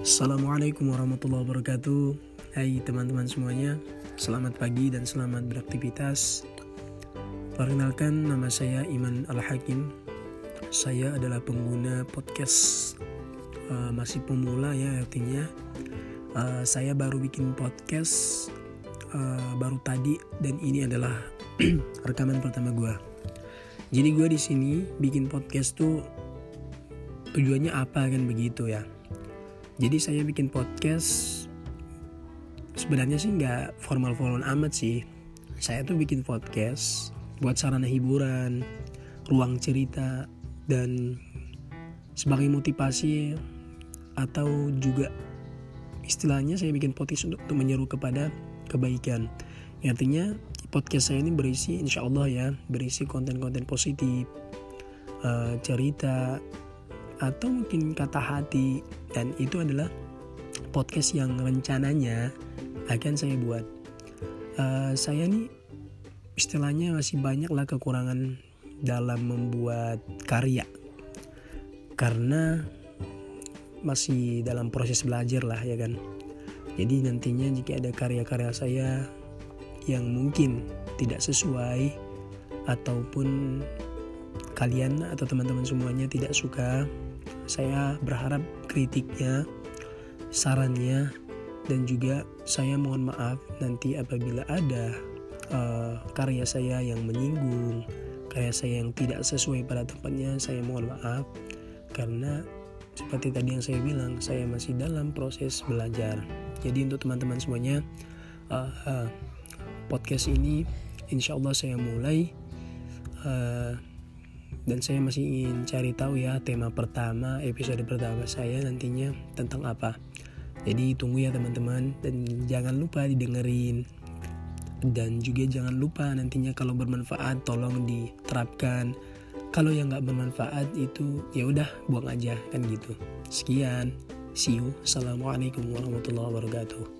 Assalamualaikum warahmatullahi wabarakatuh. Hai teman-teman semuanya Selamat pagi dan selamat beraktivitas. Perkenalkan nama saya Iman Al-Hakim. Saya adalah pengguna podcast uh, Masih pemula ya artinya. Uh, Saya baru bikin podcast uh, Baru tadi Dan ini adalah rekaman pertama gue Jadi gue di sini bikin podcast tuh tujuannya apa kan begitu ya jadi saya bikin podcast sebenarnya sih nggak formal-formal amat sih. Saya tuh bikin podcast buat sarana hiburan ruang cerita dan sebagai motivasi atau juga istilahnya saya bikin podcast untuk, untuk menyeru kepada kebaikan. Artinya podcast saya ini berisi insya Allah ya berisi konten-konten positif uh, cerita atau mungkin kata hati dan itu adalah podcast yang rencananya akan saya buat. Uh, saya nih istilahnya masih banyak lah kekurangan dalam membuat karya karena masih dalam proses belajar lah ya kan. Jadi nantinya jika ada karya-karya saya yang mungkin tidak sesuai ataupun kalian atau teman-teman semuanya tidak suka saya berharap kritiknya, sarannya, dan juga saya mohon maaf nanti apabila ada uh, karya saya yang menyinggung, karya saya yang tidak sesuai pada tempatnya, saya mohon maaf karena seperti tadi yang saya bilang, saya masih dalam proses belajar. Jadi untuk teman-teman semuanya, uh, uh, podcast ini insya Allah saya mulai. Uh, dan saya masih ingin cari tahu ya tema pertama episode pertama saya nantinya tentang apa. Jadi tunggu ya teman-teman. Dan jangan lupa didengerin. Dan juga jangan lupa nantinya kalau bermanfaat tolong diterapkan. Kalau yang nggak bermanfaat itu ya udah buang aja kan gitu. Sekian. See you. Assalamualaikum warahmatullahi wabarakatuh